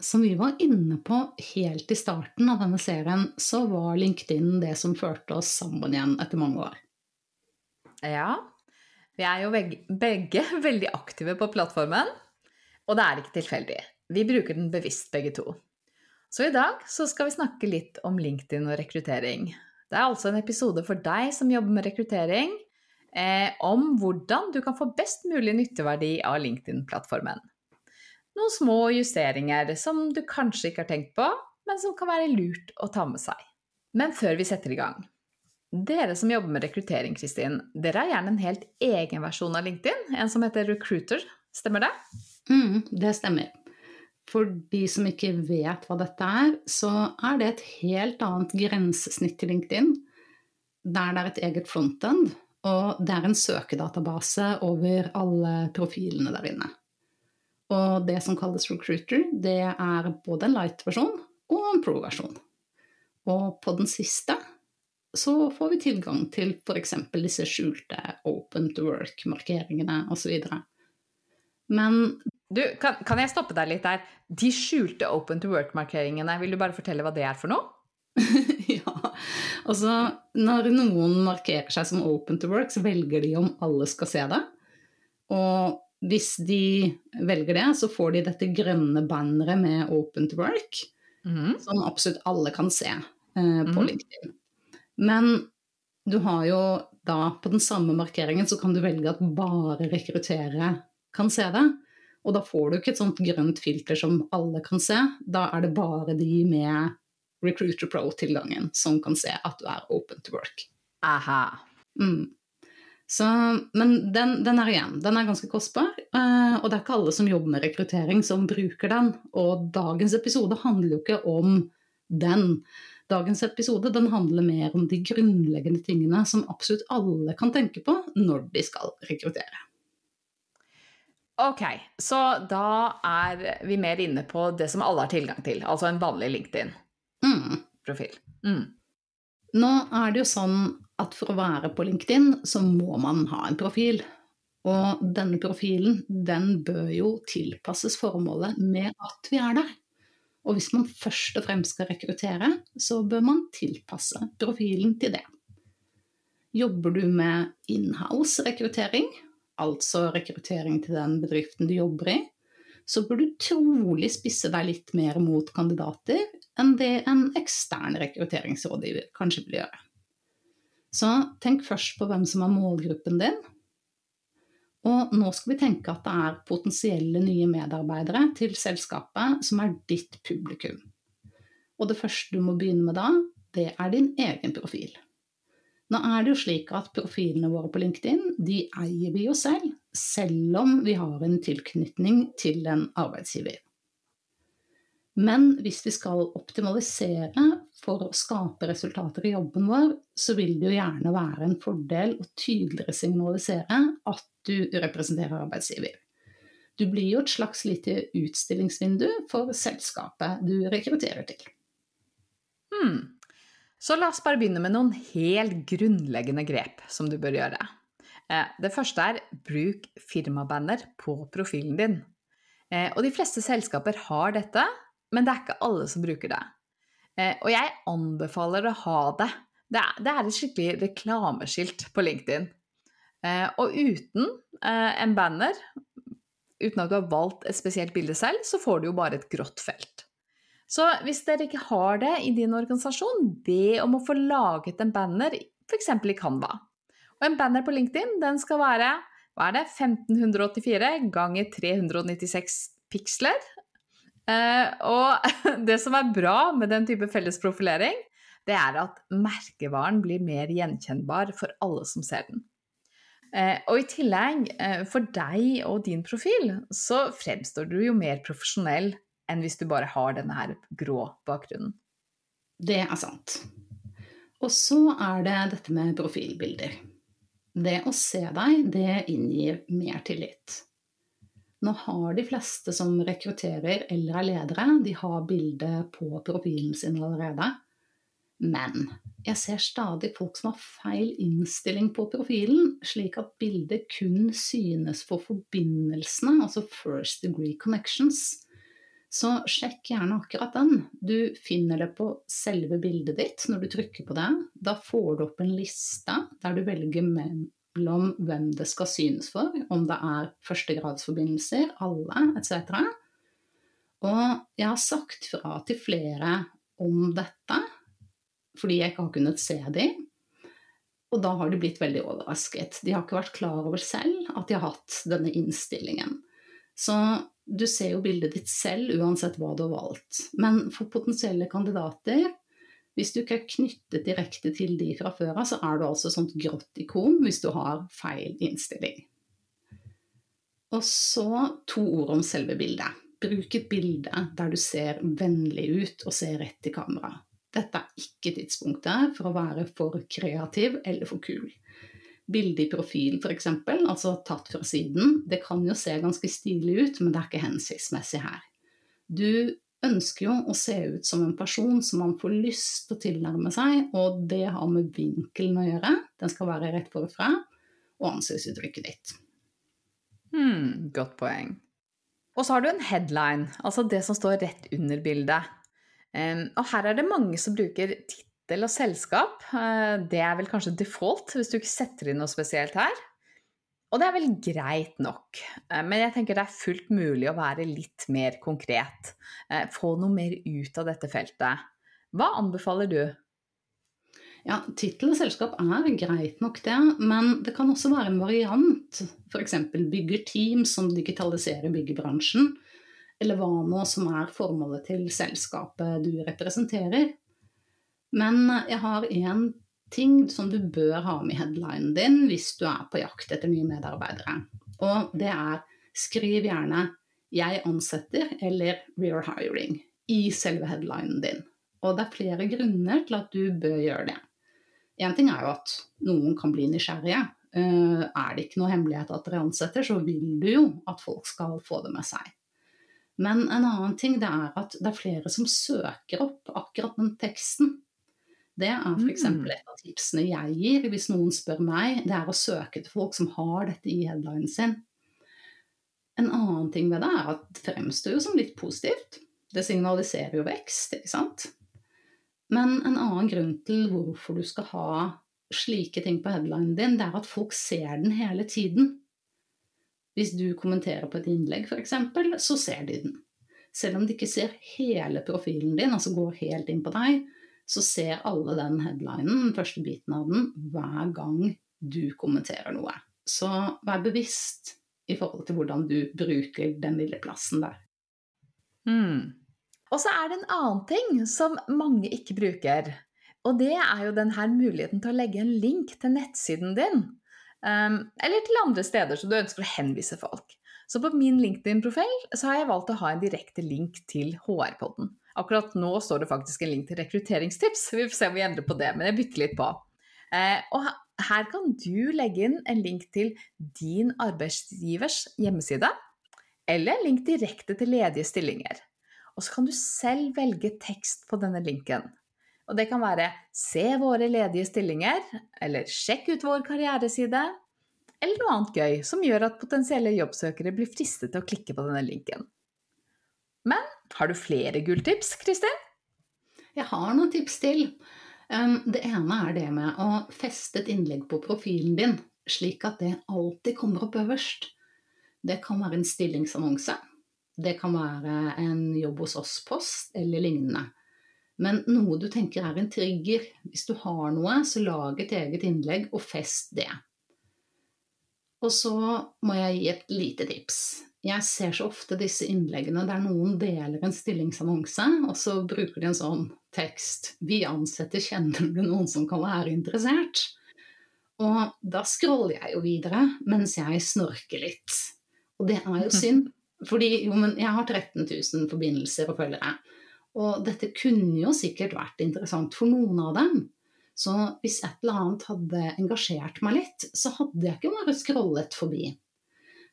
Som vi var inne på helt i starten av denne serien, så var LinkedIn det som førte oss sammen igjen etter mange år. Ja, vi er jo begge veldig aktive på plattformen, og det er ikke tilfeldig. Vi bruker den bevisst begge to. Så i dag så skal vi snakke litt om LinkedIn og rekruttering. Det er altså en episode for deg som jobber med rekruttering, eh, om hvordan du kan få best mulig nytteverdi av LinkedIn-plattformen. Noen små justeringer som du kanskje ikke har tenkt på, men som kan være lurt å ta med seg. Men før vi setter i gang. Dere som jobber med rekruttering, Kristin, dere har gjerne en helt egen versjon av LinkedIn, en som heter Recruiter, stemmer det? Mm, det stemmer. For de som ikke vet hva dette er, så er det et helt annet grensesnitt til LinkedIn, der det er et eget frontend, og det er en søkedatabase over alle profilene der inne. Og det som kalles recruiter, det er både en light-versjon og en pro-versjon. Og på den siste så får vi tilgang til f.eks. disse skjulte open to work-markeringene osv. Men du, kan, kan, jeg stoppe deg litt der? De skjulte Open to Work-markeringene, vil du bare fortelle hva det er for noe? ja, altså når noen markerer seg som Open to Work, så velger de om alle skal se det. Og hvis de velger det, så får de dette grønne banneret med Open to Work, mm. som absolutt alle kan se eh, på mm. LinkedIn. Men du har jo da på den samme markeringen så kan du velge at bare rekruttere kan se det. Og da får du ikke et sånt grønt filter som alle kan se. Da er det bare de med Recruiter Pro-tilgangen som kan se at du er open to work. Aha. Mm. Så, men den, den, er igjen, den er ganske kostbar, uh, og det er ikke alle som jobber med rekruttering som bruker den. Og dagens episode handler jo ikke om den. Dagens episode den handler mer om de grunnleggende tingene som absolutt alle kan tenke på når de skal rekruttere. Ok, så da er vi mer inne på det som alle har tilgang til, altså en vanlig LinkedIn-profil. Mm. Nå er det jo sånn at for å være på LinkedIn, så må man ha en profil. Og denne profilen, den bør jo tilpasses formålet med at vi er der. Og hvis man først og fremst skal rekruttere, så bør man tilpasse profilen til det. Jobber du med inhouse-rekruttering, altså rekruttering til den bedriften du jobber i, så bør du trolig spisse deg litt mer mot kandidater enn det en ekstern rekrutteringsrådgiver kanskje vil gjøre. Så tenk først på hvem som er målgruppen din. Og nå skal vi tenke at det er potensielle nye medarbeidere til selskapet som er ditt publikum. Og det første du må begynne med da, det er din egen profil. Nå er det jo slik at profilene våre på LinkedIn de eier vi jo selv, selv om vi har en tilknytning til en arbeidsgiver. Men hvis vi skal optimalisere for å skape resultater i jobben vår, så vil det jo gjerne være en fordel å tydeligere signalisere at du representerer arbeidsgiver. Du blir jo et slags lite utstillingsvindu for selskapet du rekrutterer til. Hmm. Så la oss bare begynne med noen helt grunnleggende grep som du bør gjøre. Eh, det første er bruk firmabanner på profilen din. Eh, og de fleste selskaper har dette, men det er ikke alle som bruker det. Eh, og jeg anbefaler å ha det. Det er, et skikkelig reklameskilt på LinkedIn. Og uten en banner, uten at du har valgt et spesielt bilde selv, så får du jo bare et grått felt. Så hvis dere ikke har det i din organisasjon, be om å få laget en banner, f.eks. i Canva. Og en banner på LinkedIn den skal være hva er det, 1584 ganger 396 piksler. Eh, og det som er bra med den type felles profilering, det er at merkevaren blir mer gjenkjennbar for alle som ser den. Eh, og i tillegg, eh, for deg og din profil, så fremstår du jo mer profesjonell enn hvis du bare har denne her grå bakgrunnen. Det er sant. Og så er det dette med profilbilder. Det å se deg, det inngir mer tillit. Nå har de fleste som rekrutterer eller er ledere, de har bilde på profilen sin allerede. Men jeg ser stadig folk som har feil innstilling på profilen, slik at bildet kun synes for forbindelsene, altså first degree connections. Så sjekk gjerne akkurat den. Du finner det på selve bildet ditt når du trykker på det. Da får du opp en liste der du velger mellom hvem det skal synes for, om det er førstegradsforbindelser, alle etc. Og jeg har sagt fra til flere om dette fordi jeg ikke har kunnet se dem. Og da har de blitt veldig overrasket. De har ikke vært klar over selv at de har hatt denne innstillingen. Så du ser jo bildet ditt selv uansett hva du har valgt. Men for potensielle kandidater, hvis du ikke er knyttet direkte til de fra før av, så er du altså sånt grått ikon hvis du har feil innstilling. Og så to ord om selve bildet. Bruk et bilde der du ser vennlig ut og ser rett i kamera. Dette er ikke tidspunktet for å være for kreativ eller for kul bilde i profil f.eks., altså tatt fra siden, det kan jo se ganske stilig ut, men det er ikke hensiktsmessig her. Du ønsker jo å se ut som en person som man får lyst til å tilnærme seg, og det har med vinkelen å gjøre. Den skal være rett forfra, og ansiktsuttrykket ditt. Hmm, godt poeng. Og så har du en headline, altså det som står rett under bildet. Um, og her er det mange som bruker tittel og selskap. Eh, det er vel kanskje default hvis du ikke setter inn noe spesielt her. Og det er vel greit nok, eh, men jeg tenker det er fullt mulig å være litt mer konkret. Eh, få noe mer ut av dette feltet. Hva anbefaler du? Ja, Tittel og selskap er greit nok, det, men det kan også være en variant. F.eks. bygger team som digitaliserer byggebransjen, eller hva nå som er formålet til selskapet du representerer. Men jeg har én ting som du bør ha med i headlinen din hvis du er på jakt etter nye medarbeidere. Og det er skriv gjerne 'jeg ansetter' eller 'rear hiring' i selve headlinen din. Og det er flere grunner til at du bør gjøre det. Én ting er jo at noen kan bli nysgjerrige. Eh, er det ikke noe hemmelighet at dere ansetter, så vil du jo at folk skal få det med seg. Men en annen ting det er at det er flere som søker opp akkurat den teksten. Det er f.eks. Mm. et av tipsene jeg gir hvis noen spør meg. Det er å søke til folk som har dette i headlinen sin. En annen ting ved det er at det fremstår jo som litt positivt. Det signaliserer jo vekst, ikke sant? Men en annen grunn til hvorfor du skal ha slike ting på headlinen din, det er at folk ser den hele tiden. Hvis du kommenterer på et innlegg f.eks., så ser de den. Selv om de ikke ser hele profilen din, altså går helt inn på deg, så ser alle den headlinen, den første biten av den, hver gang du kommenterer noe. Så vær bevisst i forhold til hvordan du bruker den lille plassen der. Mm. Og så er det en annen ting som mange ikke bruker. Og det er jo denne muligheten til å legge en link til nettsiden din. Um, eller til andre steder som du ønsker å henvise folk. Så på min LinkedIn-profil har jeg valgt å ha en direkte link til HR-podden. Akkurat nå står det faktisk en link til rekrutteringstips. Vi får se om vi endrer på det, men jeg bytter litt på. Eh, og her kan du legge inn en link til din arbeidsgivers hjemmeside, eller en link direkte til ledige stillinger. Og så kan du selv velge tekst på denne linken. Og det kan være 'se våre ledige stillinger', eller 'sjekk ut vår karriereside', eller noe annet gøy som gjør at potensielle jobbsøkere blir fristet til å klikke på denne linken. Men har du flere gulltips, Kristin? Jeg har noen tips til. Um, det ene er det med å feste et innlegg på profilen din, slik at det alltid kommer opp øverst. Det kan være en stillingsannonse. Det kan være en jobb hos oss-post eller lignende. Men noe du tenker er en trigger. Hvis du har noe, så lag et eget innlegg og fest det. Og så må jeg gi et lite tips. Jeg ser så ofte disse innleggene der noen deler en stillingsannonse, og så bruker de en sånn tekst 'Vi ansetter, kjenner du noen som kan være interessert?' Og da scroller jeg jo videre mens jeg snorker litt. Og det er jo synd, fordi jo, men jeg har 13 000 forbindelser og følgere. Og dette kunne jo sikkert vært interessant for noen av dem. Så hvis et eller annet hadde engasjert meg litt, så hadde jeg ikke bare scrollet forbi.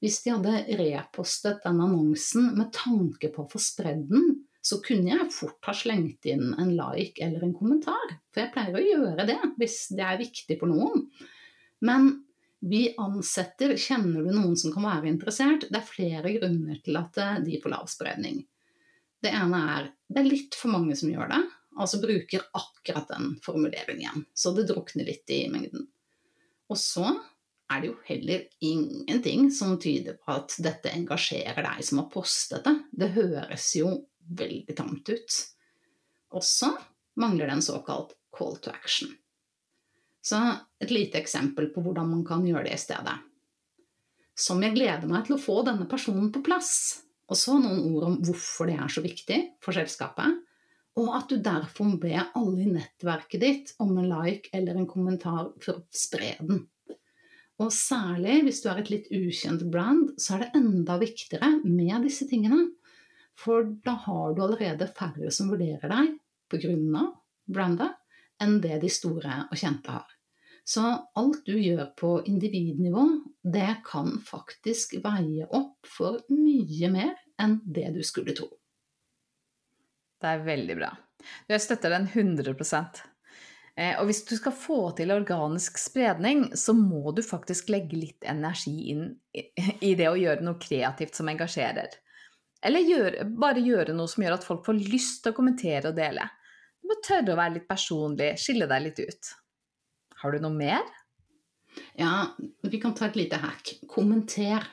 Hvis de hadde repostet den annonsen med tanke på å få spredd den, så kunne jeg fort ha slengt inn en like eller en kommentar. For jeg pleier å gjøre det hvis det er viktig for noen. Men vi ansetter Kjenner du noen som kan være interessert? Det er flere grunner til at eh, de får lav spredning. Det ene er det er litt for mange som gjør det, altså bruker akkurat den formuleringen. Så det drukner litt i mengden. Og så er det jo heller ingenting som tyder på at dette engasjerer deg som har postet det. Det høres jo veldig tamt ut. Og så mangler det en såkalt call to action. Så et lite eksempel på hvordan man kan gjøre det i stedet. Som jeg gleder meg til å få denne personen på plass. Og så noen ord om hvorfor det er så viktig for selskapet. Og at du derfor må be alle i nettverket ditt om en like eller en kommentar for å spre den. Og særlig hvis du er et litt ukjent brand, så er det enda viktigere med disse tingene. For da har du allerede færre som vurderer deg pga. brandet, enn det de store og kjente har. Så alt du gjør på individnivå, det kan faktisk veie opp for mye mer enn det du skulle tro. Det er veldig bra. Jeg støtter den 100 eh, Og hvis du skal få til organisk spredning, så må du faktisk legge litt energi inn i det å gjøre noe kreativt som engasjerer. Eller gjøre, bare gjøre noe som gjør at folk får lyst til å kommentere og dele. Du må tørre å være litt personlig, skille deg litt ut. Har du noe mer? Ja, vi kan ta et lite hack. Kommenter.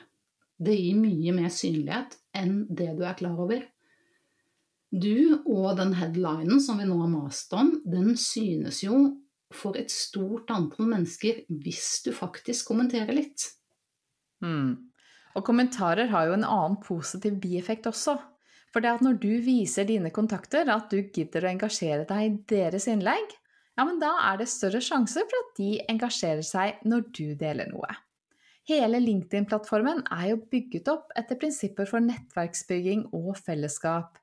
Det gir mye mer synlighet enn det du er klar over. Du og den headlinen som vi nå har mast om, den synes jo for et stort antall mennesker hvis du faktisk kommenterer litt. Mm. Og kommentarer har jo en annen positiv bieffekt også. For det at når du viser dine kontakter at du gidder å engasjere deg i deres innlegg, ja, men da er det større sjanse for at de engasjerer seg når du deler noe. Hele LinkedIn-plattformen er jo bygget opp etter prinsipper for nettverksbygging og fellesskap.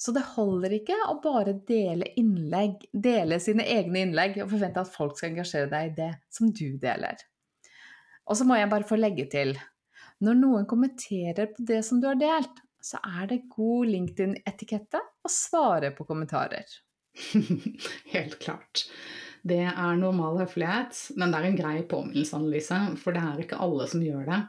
Så det holder ikke å bare dele, innlegg, dele sine egne innlegg og forvente at folk skal engasjere deg i det som du deler. Og så må jeg bare få legge til når noen kommenterer på det som du har delt, så er det god LinkedIn-etikette å svare på kommentarer. Helt klart. Det er normal høflighet, men det er en grei påminnelse, Annelise, for det er ikke alle som gjør det.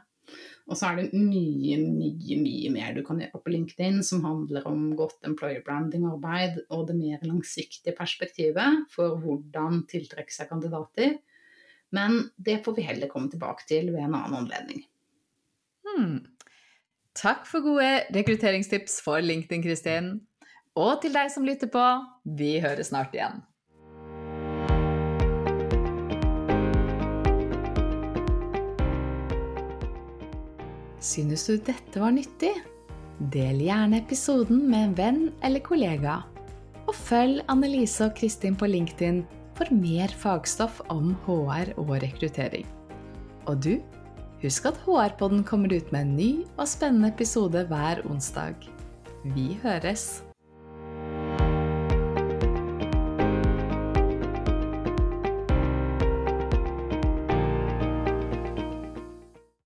Og så er det mye, mye, mye mer du kan gjøre på LinkedIn som handler om godt employer branding-arbeid og det mer langsiktige perspektivet for hvordan tiltrekke seg kandidater. Men det får vi heller komme tilbake til ved en annen anledning. Hmm. Takk for gode rekrutteringstips for LinkedIn, Kristin. Og til deg som lytter på, vi høres snart igjen. Synes du dette var nyttig? Del gjerne episoden med en venn eller kollega. Og følg Annelise og Kristin på LinkedIn for mer fagstoff om HR og rekruttering. Og du? Husk at HR-podden kommer ut med en ny og spennende episode hver onsdag. Vi høres!